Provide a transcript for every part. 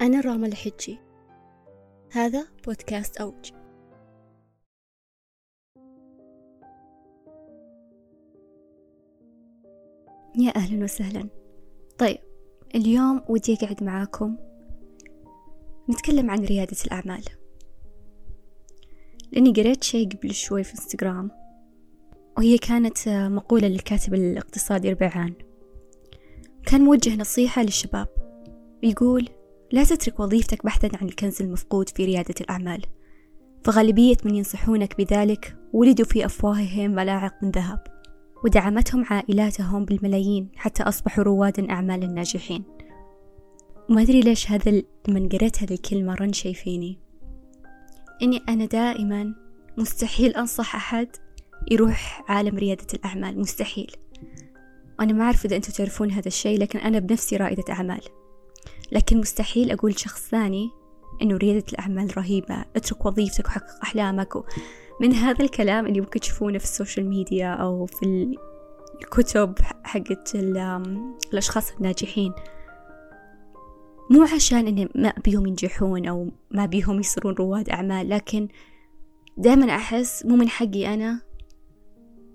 أنا راما الحجي. هذا بودكاست أوج. يا أهلا وسهلا. طيب اليوم ودي أقعد معاكم. نتكلم عن ريادة الأعمال. لأني قريت شيء قبل شوي في إنستغرام وهي كانت مقولة للكاتب الاقتصادي ربيعان. كان موجه نصيحة للشباب. يقول لا تترك وظيفتك بحثا عن الكنز المفقود في ريادة الأعمال. فغالبية من ينصحونك بذلك ولدوا في أفواههم ملاعق من ذهب ودعمتهم عائلاتهم بالملايين حتى أصبحوا روادا أعمال الناجحين. وما أدري ليش هذا لما قريت هذه الكلمة رن شي فيني إني أنا دائما مستحيل أنصح أحد يروح عالم ريادة الأعمال مستحيل. أنا ما أعرف إذا أنتم تعرفون هذا الشيء لكن أنا بنفسي رائدة أعمال. لكن مستحيل أقول شخص ثاني إنه ريادة الأعمال رهيبة. اترك وظيفتك وحقق أحلامك. من هذا الكلام اللي ممكن تشوفونه في السوشيال ميديا أو في الكتب حقت الأشخاص الناجحين. مو عشان إن ما بيهم ينجحون أو ما بيهم يصيرون رواد أعمال لكن دائما أحس مو من حقي أنا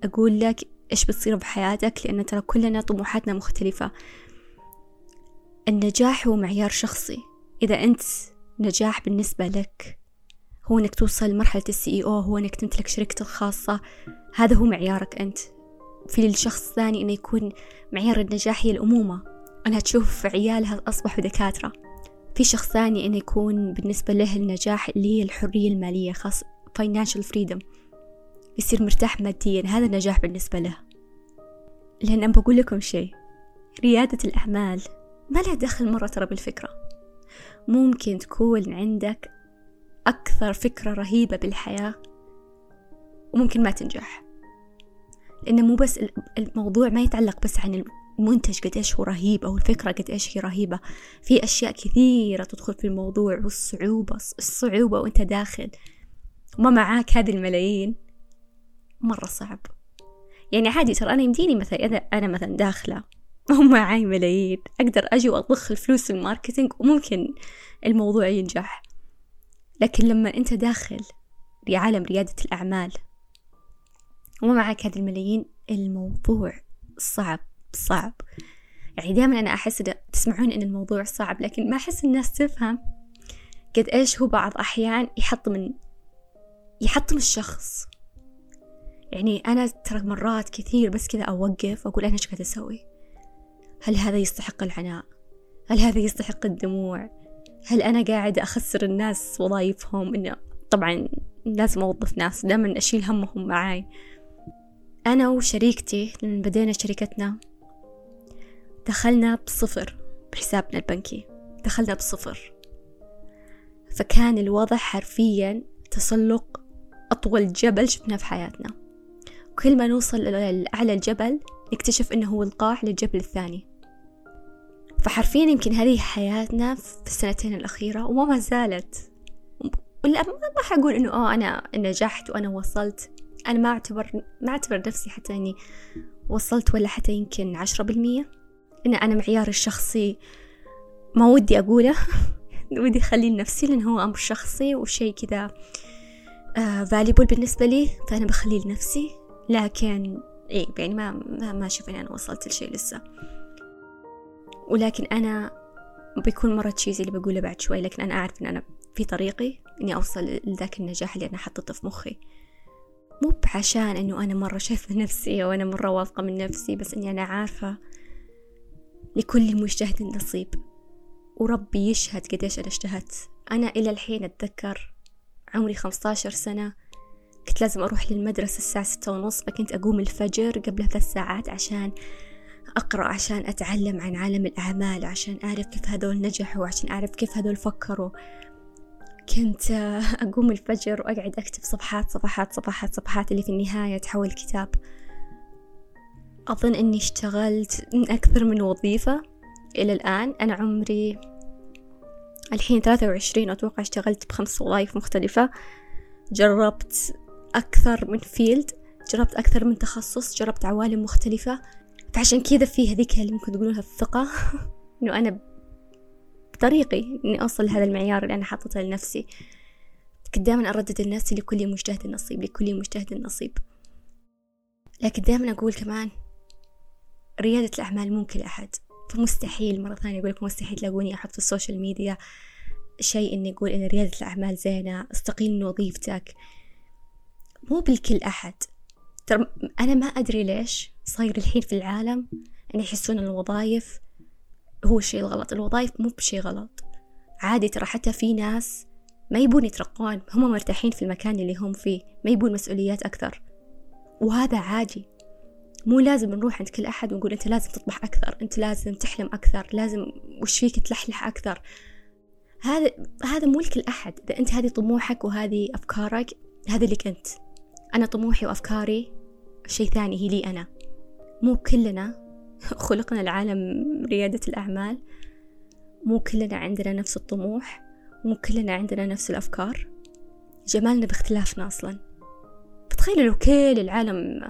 أقول لك إيش بتصير بحياتك لأن ترى كلنا طموحاتنا مختلفة. النجاح هو معيار شخصي. إذا أنت نجاح بالنسبة لك هو إنك توصل لمرحلة السي أو هو إنك تمتلك شركتك الخاصة هذا هو معيارك أنت. في الشخص الثاني إنه يكون معيار النجاح هي الأمومة. أنها تشوف عيالها أصبحوا دكاترة. في شخص ثاني إنه يكون بالنسبة له النجاح اللي هي الحرية المالية خاص financial freedom. يصير مرتاح ماديا هذا النجاح بالنسبة له. لأن أنا بقول لكم شيء ريادة الأعمال ما لها دخل مرة ترى بالفكرة. ممكن تكون عندك أكثر فكرة رهيبة بالحياة وممكن ما تنجح. لأنه مو بس الموضوع ما يتعلق بس عن المنتج قد إيش هو رهيب أو الفكرة قد إيش هي رهيبة. في أشياء كثيرة تدخل في الموضوع والصعوبة الصعوبة وأنت داخل. وما معاك هذه الملايين. مرة صعب. يعني عادي ترى أنا يمديني مثلا أنا مثلا داخلة ومعاي ملايين. أقدر أجي وأضخ الفلوس الماركتينج وممكن الموضوع ينجح. لكن لما أنت داخل لعالم ريادة الأعمال وما معك هذه الملايين الموضوع صعب صعب. يعني دائما أنا أحس تسمعون إن الموضوع صعب لكن ما أحس الناس تفهم قد إيش هو بعض أحيان يحط من يحطم الشخص. يعني أنا ترى مرات كثير بس كذا أوقف وأقول أنا إيش قاعدة أسوي؟ هل هذا يستحق العناء؟ هل هذا يستحق الدموع؟ هل أنا قاعدة أخسر الناس وظايفهم؟ إنه طبعا لازم أوظف ناس دائما أشيل همهم معاي. أنا وشريكتي لما بدينا شركتنا دخلنا بصفر بحسابنا البنكي. دخلنا بصفر. فكان الوضع حرفيا تسلق أطول جبل شفناه في حياتنا. وكل ما نوصل لأعلى الجبل نكتشف إنه هو القاع للجبل الثاني. فحرفيا يمكن هذه حياتنا في السنتين الأخيرة وما زالت. ولا ما حقول إنه آه أنا نجحت وأنا وصلت. أنا ما أعتبر ما أعتبر نفسي حتى إني وصلت ولا حتى يمكن عشرة بالمية. إن أنا معياري الشخصي ما ودي أقوله. ودي أخليه لنفسي لأن هو أمر شخصي وشيء كذا فاليبل آه بالنسبة لي فأنا بخليه لنفسي. لكن إيه يعني ما ما, ما أشوف إني أنا وصلت لشيء لسه. ولكن أنا بيكون مرة تشيزي اللي بقوله بعد شوي لكن أنا أعرف إن أنا في طريقي إني أوصل لذاك النجاح اللي أنا حطيته في مخي. مو بعشان إنه أنا مرة شايفة نفسي أو أنا مرة واثقة من نفسي بس إني أنا عارفة لكل مجتهد نصيب وربي يشهد قديش أنا اجتهدت. أنا إلى الحين أتذكر عمري خمسة سنة كنت لازم أروح للمدرسة الساعة ستة ونص فكنت أقوم الفجر قبل ثلاث ساعات عشان أقرأ عشان أتعلم عن عالم الأعمال عشان أعرف كيف هذول نجحوا عشان أعرف كيف هذول فكروا. كنت أقوم الفجر وأقعد أكتب صفحات صفحات صفحات صفحات اللي في النهاية تحول كتاب. أظن أني اشتغلت من أكثر من وظيفة إلى الآن. أنا عمري الحين ثلاثة وعشرين أتوقع اشتغلت بخمس وظائف مختلفة. جربت أكثر من فيلد جربت أكثر من تخصص جربت عوالم مختلفة. فعشان كذا في هذيك اللي ممكن تقولونها الثقة إنه أنا بطريقي إني أوصل لهذا المعيار اللي أنا حاطته لنفسي. كنت دائما أردد الناس لكل مجتهد نصيب لكل مجتهد نصيب لكن دائما أقول كمان ريادة الأعمال مو كل أحد. فمستحيل مرة ثانية أقول لك مستحيل تلاقوني أحط في السوشيال ميديا شيء إني أقول إن ريادة الأعمال زينة أستقيل من وظيفتك مو بالكل أحد. ترى أنا ما أدري ليش صاير الحين في العالم أن يحسون الوظائف هو الشيء الغلط الوظائف مو بشيء غلط. عادي ترى حتى في ناس ما يبون يترقون هم مرتاحين في المكان اللي هم فيه ما يبون مسؤوليات أكثر. وهذا عادي. مو لازم نروح عند كل أحد ونقول أنت لازم تطمح أكثر أنت لازم تحلم أكثر لازم وش فيك تلحلح أكثر. هذا هذا مو لكل أحد. إذا أنت هذه طموحك وهذه أفكارك هذا لك أنت أنا طموحي وأفكاري شيء ثاني هي لي أنا. مو كلنا خلقنا العالم ريادة الأعمال. مو كلنا عندنا نفس الطموح. مو كلنا عندنا نفس الأفكار. جمالنا باختلافنا أصلا. فتخيلوا لو كل العالم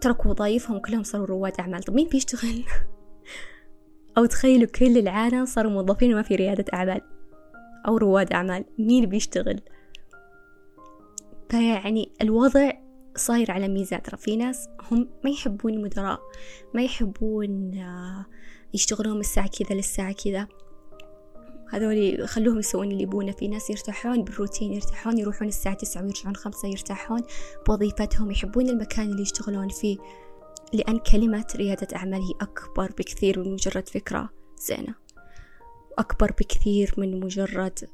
تركوا وظايفهم كلهم صاروا رواد أعمال. طب مين بيشتغل؟ أو تخيلوا كل العالم صاروا موظفين وما في ريادة أعمال أو رواد أعمال. مين بيشتغل؟ فيعني الوضع صاير على ميزان ترى في ناس هم ما يحبون المدراء ما يحبون آه، يشتغلون الساعة كذا للساعة كذا. هذول خلوهم يسوون اللي يبونه. في ناس يرتاحون بالروتين يرتاحون يروحون الساعة تسعة ويرجعون خمسة يرتاحون بوظيفتهم يحبون المكان اللي يشتغلون فيه. لأن كلمة ريادة أعمال هي أكبر بكثير من مجرد فكرة زينة. وأكبر بكثير من مجرد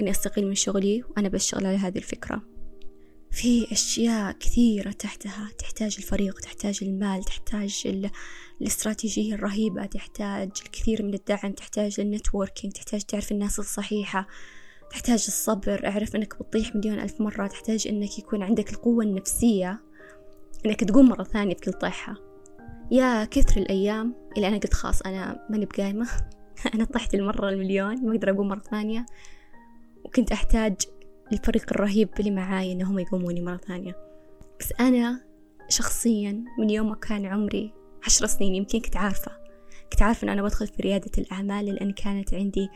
إني أستقيل من شغلي وأنا بشتغل على هذه الفكرة. في أشياء كثيرة تحتها تحتاج الفريق تحتاج المال تحتاج الاستراتيجية الرهيبة تحتاج الكثير من الدعم تحتاج النتوركينج تحتاج تعرف الناس الصحيحة تحتاج الصبر. أعرف إنك بتطيح مليون ألف مرة تحتاج إنك يكون عندك القوة النفسية إنك تقوم مرة ثانية بكل طيحة. يا كثر الأيام اللي أنا قلت خلاص أنا ماني بقايمة. أنا طحت المرة المليون ما أقدر أقوم مرة ثانية. وكنت أحتاج الفريق الرهيب اللي معاي إنهم يقوموني مرة ثانية. بس أنا شخصيا من يوم ما كان عمري عشر سنين يمكن كنت عارفة. كنت عارفة إن أنا بدخل في ريادة الأعمال لأن كانت عندي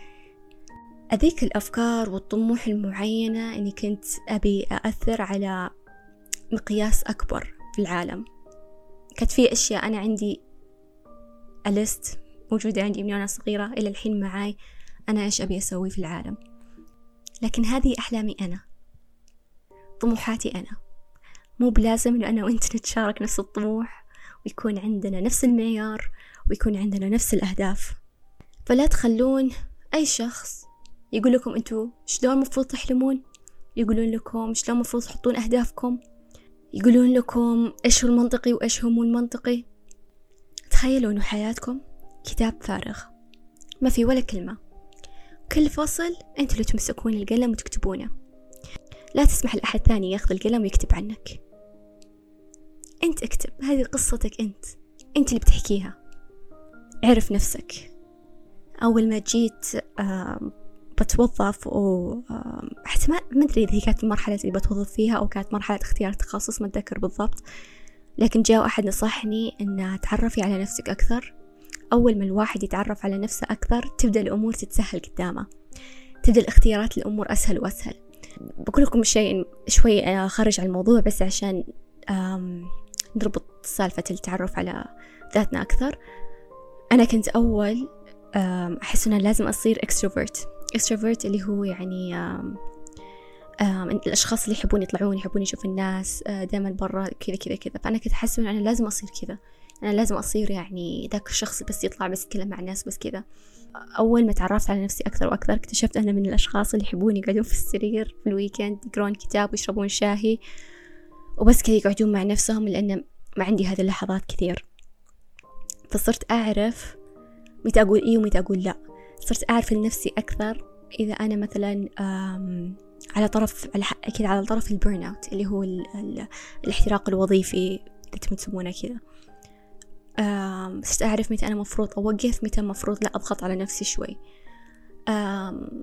أذيك الأفكار والطموح المعينة إني كنت أبي أأثر على مقياس أكبر في العالم. كانت في أشياء أنا عندي ألست موجودة عندي من وأنا صغيرة إلى الحين معاي أنا إيش أبي أسوي في العالم. لكن هذه أحلامي أنا. طموحاتي أنا. مو بلازم إنه أنا وأنت نتشارك نفس الطموح ويكون عندنا نفس المعيار ويكون عندنا نفس الأهداف. فلا تخلون أي شخص يقول لكم أنتوا شلون المفروض تحلمون؟ يقولون لكم شلون المفروض تحطون أهدافكم؟ يقولون لكم إيش هو المنطقي وإيش هو مو المنطقي؟ تخيلوا إنه حياتكم كتاب فارغ. ما في ولا كلمة. كل فصل أنت اللي تمسكون القلم وتكتبونه. لا تسمح لأحد ثاني ياخذ القلم ويكتب عنك. أنت اكتب هذه قصتك أنت. أنت اللي بتحكيها. عرف نفسك. أول ما جيت بتوظف و حتى ما أدري إذا هي كانت المرحلة اللي بتوظف فيها أو كانت مرحلة اختيار تخصص ما أتذكر بالضبط. لكن جاء أحد نصحني أن تعرفي على نفسك أكثر. أول ما الواحد يتعرف على نفسه أكثر تبدأ الأمور تتسهل قدامه. تبدأ الاختيارات الأمور أسهل وأسهل. بقول لكم شيء شوي آه، خارج عن الموضوع بس عشان نربط سالفة التعرف على ذاتنا أكثر. أنا كنت أول أحس أن لازم أصير extrovert extrovert اللي هو يعني الأشخاص اللي يحبون يطلعون يحبون يشوفوا الناس آه، دائما برا كذا كذا كذا. فأنا كنت أحس أن أنا لازم أصير كذا. أنا لازم أصير يعني ذاك الشخص بس يطلع بس يتكلم مع الناس بس كذا أول ما تعرفت على نفسي أكثر وأكثر اكتشفت أنا من الأشخاص اللي يحبون يقعدون في السرير في ال weekend يقرون كتاب ويشربون شاهي وبس كذا يقعدون مع نفسهم لأن ما عندي هذه اللحظات كثير. فصرت أعرف متى أقول إيه ومتى أقول لأ. صرت أعرف لنفسي أكثر إذا أنا مثلا على طرف على كذا على طرف ال burnout اللي هو ال ال الاحتراق الوظيفي اللي تسمونه كذا. صرت أعرف متى أنا مفروض أوقف متى مفروض لا أضغط على نفسي شوي.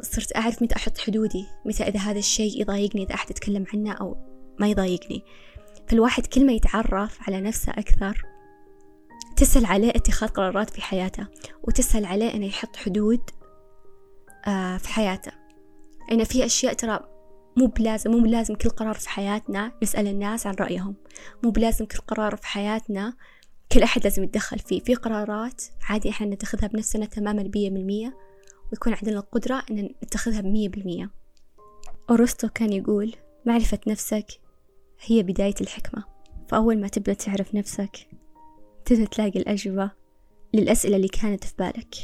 صرت أعرف متى أحط حدودي متى إذا هذا الشيء يضايقني إذا أحد يتكلم عنه أو ما يضايقني. فالواحد كل ما يتعرف على نفسه أكثر تسهل عليه اتخاذ قرارات في حياته وتسهل عليه أنه يحط حدود في حياته. إن في أشياء ترى مو بلازم مو بلازم كل قرار في حياتنا نسأل الناس عن رأيهم. مو بلازم كل قرار في حياتنا كل أحد لازم يتدخل فيه. في قرارات عادي إحنا نتخذها بنفسنا تماما مية بالمية ويكون عندنا القدرة إن نتخذها بمية بالمية. أرسطو كان يقول معرفة نفسك هي بداية الحكمة. فأول ما تبدأ تعرف نفسك تبدأ تلاقي الأجوبة للأسئلة اللي كانت في بالك.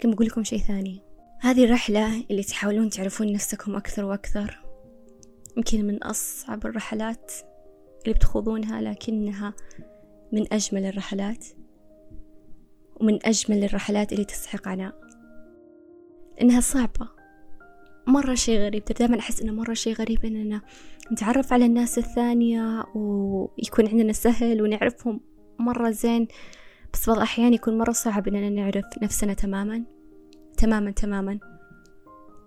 كم أقول لكم شيء ثاني. هذه الرحلة اللي تحاولون تعرفون نفسكم أكثر وأكثر يمكن من أصعب الرحلات اللي بتخوضونها لكنها من أجمل الرحلات ومن أجمل الرحلات اللي تستحق عناء إنها صعبة. مرة شي غريب. دائما أحس إنه مرة شي غريب إننا نتعرف على الناس الثانية ويكون عندنا سهل ونعرفهم مرة زين. بس بعض الأحيان يكون مرة صعب إننا نعرف نفسنا تماما. تماما تماما.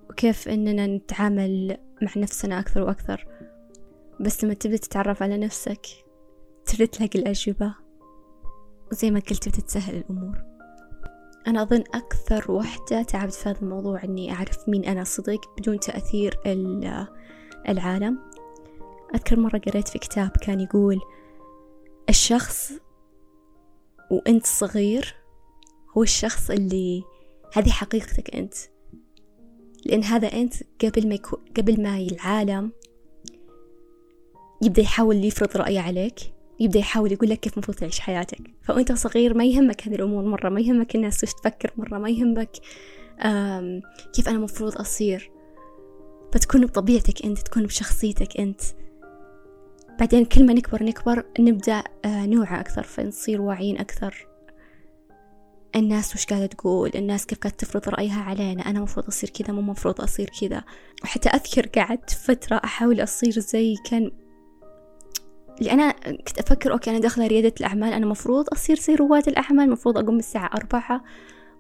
وكيف إننا نتعامل مع نفسنا أكثر وأكثر. بس لما تبدأ تتعرف على نفسك تلاقي الأجوبة؟ وزي ما قلت بتتسهل الأمور. أنا أظن أكثر وحدة تعبت في هذا الموضوع إني أعرف مين أنا صدق بدون تأثير العالم. أذكر مرة قريت في كتاب كان يقول الشخص وأنت صغير هو الشخص اللي هذه حقيقتك أنت. لأن هذا أنت قبل ما يكو... قبل ما العالم يبدأ يحاول يفرض رأيه عليك يبدأ يحاول يقول لك كيف المفروض تعيش حياتك. فأنت صغير ما يهمك هذه الأمور مرة ما يهمك الناس وش تفكر مرة ما يهمك كيف أنا مفروض أصير. فتكون بطبيعتك أنت تكون بشخصيتك أنت. بعدين كل ما نكبر نكبر نبدأ آه، نوعى أكثر فنصير واعيين أكثر. الناس وش قاعدة تقول؟ الناس كيف قاعدة تفرض رأيها علينا؟ أنا مفروض أصير كذا مو مفروض أصير كذا. وحتى أذكر قعدت فترة أحاول أصير زي كان اللي أنا كنت أفكر أوكي أنا داخلة ريادة الأعمال أنا مفروض أصير زي رواد الأعمال مفروض أقوم الساعة أربعة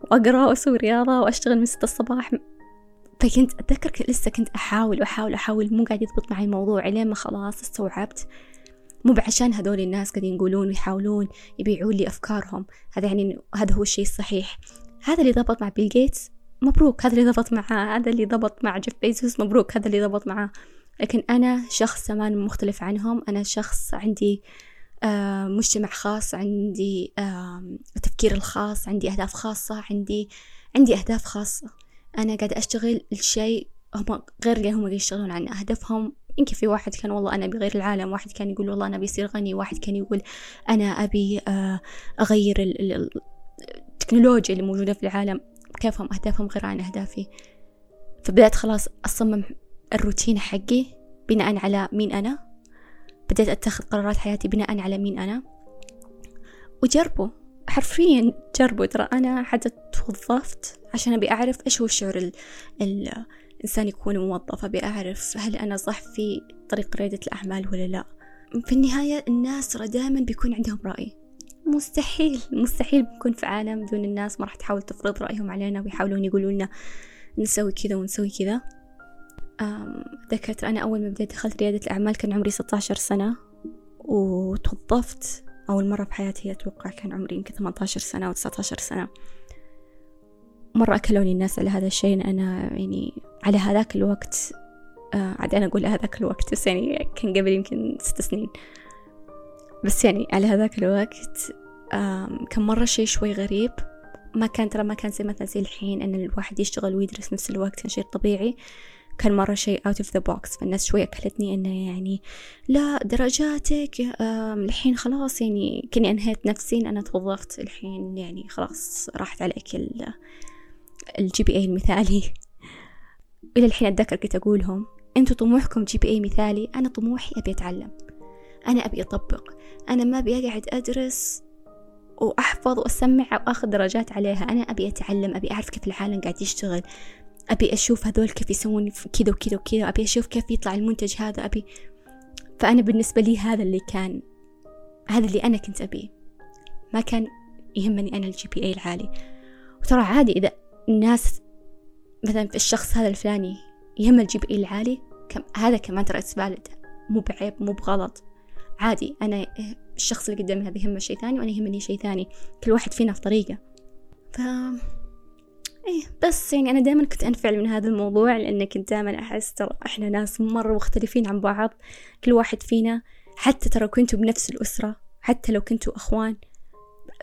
وأقرأ وأسوي رياضة وأشتغل من ستة الصباح. فكنت أتذكر لسه كنت أحاول وأحاول أحاول مو قاعد يضبط معي الموضوع لين ما خلاص استوعبت. مو بعشان هذول الناس قاعدين يقولون ويحاولون يبيعون لي أفكارهم هذا يعني هذا هو الشيء الصحيح. هذا اللي ضبط مع بيل جيتس مبروك هذا اللي ضبط معاه هذا اللي ضبط مع جيف بيزوس مبروك هذا اللي ضبط معاه لكن أنا شخص تماما مختلف عنهم. أنا شخص عندي آه مجتمع خاص عندي آه التفكير الخاص عندي أهداف خاصة عندي عندي أهداف خاصة. أنا قاعدة أشتغل الشيء هم غير اللي هم يشتغلون عن أهدافهم يمكن في واحد كان والله أنا أبي غير العالم واحد كان يقول والله أنا أبي أصير غني واحد كان يقول أنا أبي آه، أغير التكنولوجيا اللي موجودة في العالم. كيفهم؟ أهدافهم غير عن أهدافي. فبدأت خلاص أصمم الروتين حقي بناء على مين أنا. بدأت أتخذ قرارات حياتي بناء على مين أنا. وجربوا حرفيا جربوا. ترى أنا حتى توظفت عشان أبي أعرف إيش هو الشعور ال ال الإنسان يكون موظف. أبي أعرف هل أنا صح في طريق ريادة الأعمال ولا لا. في النهاية الناس ترى دائما بيكون عندهم رأي. مستحيل مستحيل بنكون في عالم بدون الناس ما راح تحاول تفرض رأيهم علينا ويحاولون يقولون لنا نسوي كذا ونسوي كذا. ذكرت أنا أول ما بديت دخلت ريادة الأعمال كان عمري 16 سنة وتوظفت أول مرة في حياتي أتوقع كان عمري يمكن 18 سنة أو 19 سنة. مرة أكلوني الناس على هذا الشيء أنا يعني على هذاك الوقت آه عاد أنا أقول هذاك الوقت بس يعني كان قبل يمكن ست سنين. بس يعني على هذاك الوقت آه كان مرة شيء شوي غريب. ما كان ترى ما كان زي مثلا زي الحين أن الواحد يشتغل ويدرس نفس الوقت كان شيء طبيعي. كان مرة شيء out of the box. فالناس شوي أكلتني إنه يعني لا درجاتك الحين خلاص يعني كني أنهيت نفسي إن أنا توظفت. الحين يعني خلاص راحت عليك ال GPA المثالي. إلى الحين أتذكر كنت أقولهم أنتوا طموحكم GPA مثالي أنا طموحي أبي أتعلم. أنا أبي أطبق. أنا ما أبي أقعد أدرس وأحفظ وأسمع وأخذ درجات عليها. أنا أبي أتعلم أبي أعرف كيف العالم قاعد يشتغل. أبي أشوف هذول كيف يسوون كذا وكذا وكذا أبي أشوف كيف يطلع المنتج هذا أبي. فأنا بالنسبة لي هذا اللي كان هذا اللي أنا كنت أبيه. ما كان يهمني أنا ال GPA العالي. وترى عادي إذا الناس مثلا في الشخص هذا الفلاني يهم ال GPA العالي كم هذا كمان ترى فالid مو بعيب مو بغلط. عادي أنا الشخص اللي قدامي هذا يهمه شيء ثاني وأنا يهمني شيء ثاني. كل واحد فينا في طريقة. ف إيه. بس يعني أنا دائما كنت أنفعل من هذا الموضوع لأن كنت دائما أحس ترى إحنا ناس مرة مختلفين عن بعض كل واحد فينا حتى ترى كنتوا بنفس الأسرة حتى لو كنتوا أخوان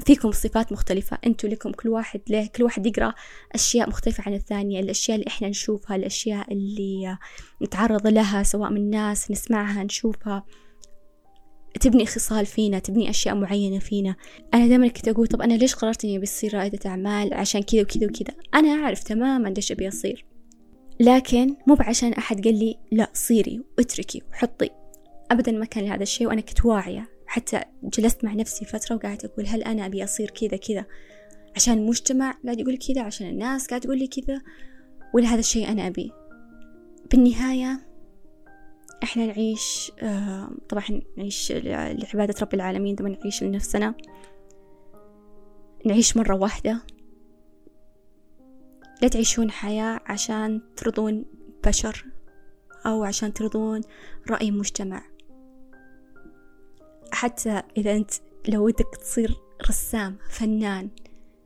فيكم صفات مختلفة أنتوا لكم كل واحد له كل واحد يقرأ أشياء مختلفة عن الثانية الأشياء اللي إحنا نشوفها الأشياء اللي نتعرض لها سواء من ناس نسمعها نشوفها. تبني خصال فينا تبني أشياء معينة فينا. أنا دائما كنت أقول طب أنا ليش قررت إني بصير رائدة أعمال عشان كذا وكذا وكذا؟ أنا أعرف تماما ليش أبي أصير. لكن مو بعشان أحد قال لي لا صيري واتركي وحطي. أبدا ما كان لي هذا الشيء وأنا كنت واعية. حتى جلست مع نفسي فترة وقعدت أقول هل أنا أبي أصير كذا كذا؟ عشان المجتمع قاعد يقول كذا عشان الناس قاعد تقول لي كذا. ولا هذا الشيء أنا أبيه بالنهاية إحنا نعيش آه طبعا نعيش لعبادة رب العالمين دائما نعيش لنفسنا. نعيش مرة واحدة. لا تعيشون حياة عشان ترضون بشر أو عشان ترضون رأي مجتمع. حتى إذا أنت لو ودك تصير رسام فنان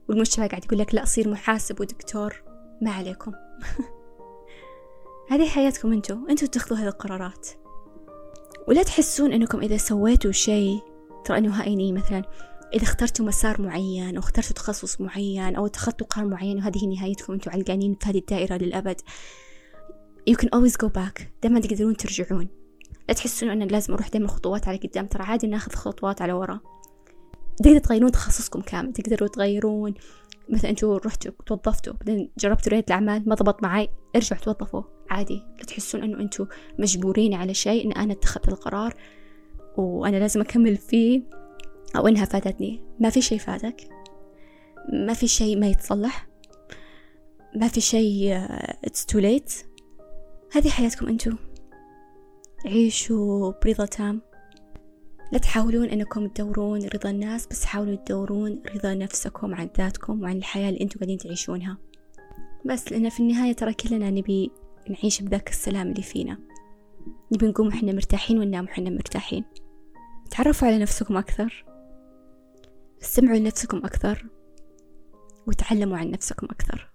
والمجتمع قاعد يقول لك لا صير محاسب ودكتور ما عليكم. هذه حياتكم انتو. انتو تاخذوا هذه القرارات. ولا تحسون انكم إذا سويتوا شيء ترى إنه هايني مثلا إذا اخترتوا مسار معين أو اخترتوا تخصص معين أو اتخذتوا قرار معين وهذه نهايتكم انتو علقانين في هذه الدائرة للأبد. You can always go back. دائما تقدرون ترجعون. لا تحسون أن لازم أروح دائما خطوات على قدام. ترى عادي ناخذ خطوات على ورا. تقدروا تغيرون تخصصكم كامل. تقدروا تغيرون مثلا أنتوا رحتوا توظفتوا بعدين جربتوا ريادة الأعمال ما ضبط معي ارجعوا توظفوا. عادي لا تحسون انه أنتوا مجبورين على شيء إن أنا اتخذت القرار وأنا لازم أكمل فيه أو إنها فاتتني. ما في شيء فاتك. ما في شيء ما يتصلح. ما في شيء it's too late هذه حياتكم أنتوا عيشوا برضا تام. لا تحاولون إنكم تدورون رضا الناس بس حاولوا تدورون رضا نفسكم عن ذاتكم وعن الحياة اللي أنتم قاعدين تعيشونها. بس لأن في النهاية ترى كلنا نبي نعيش بذاك السلام اللي فينا. نبي نقوم وحنا مرتاحين وننام وحنا مرتاحين. تعرفوا على نفسكم أكثر. استمعوا لنفسكم أكثر. وتعلموا عن نفسكم أكثر.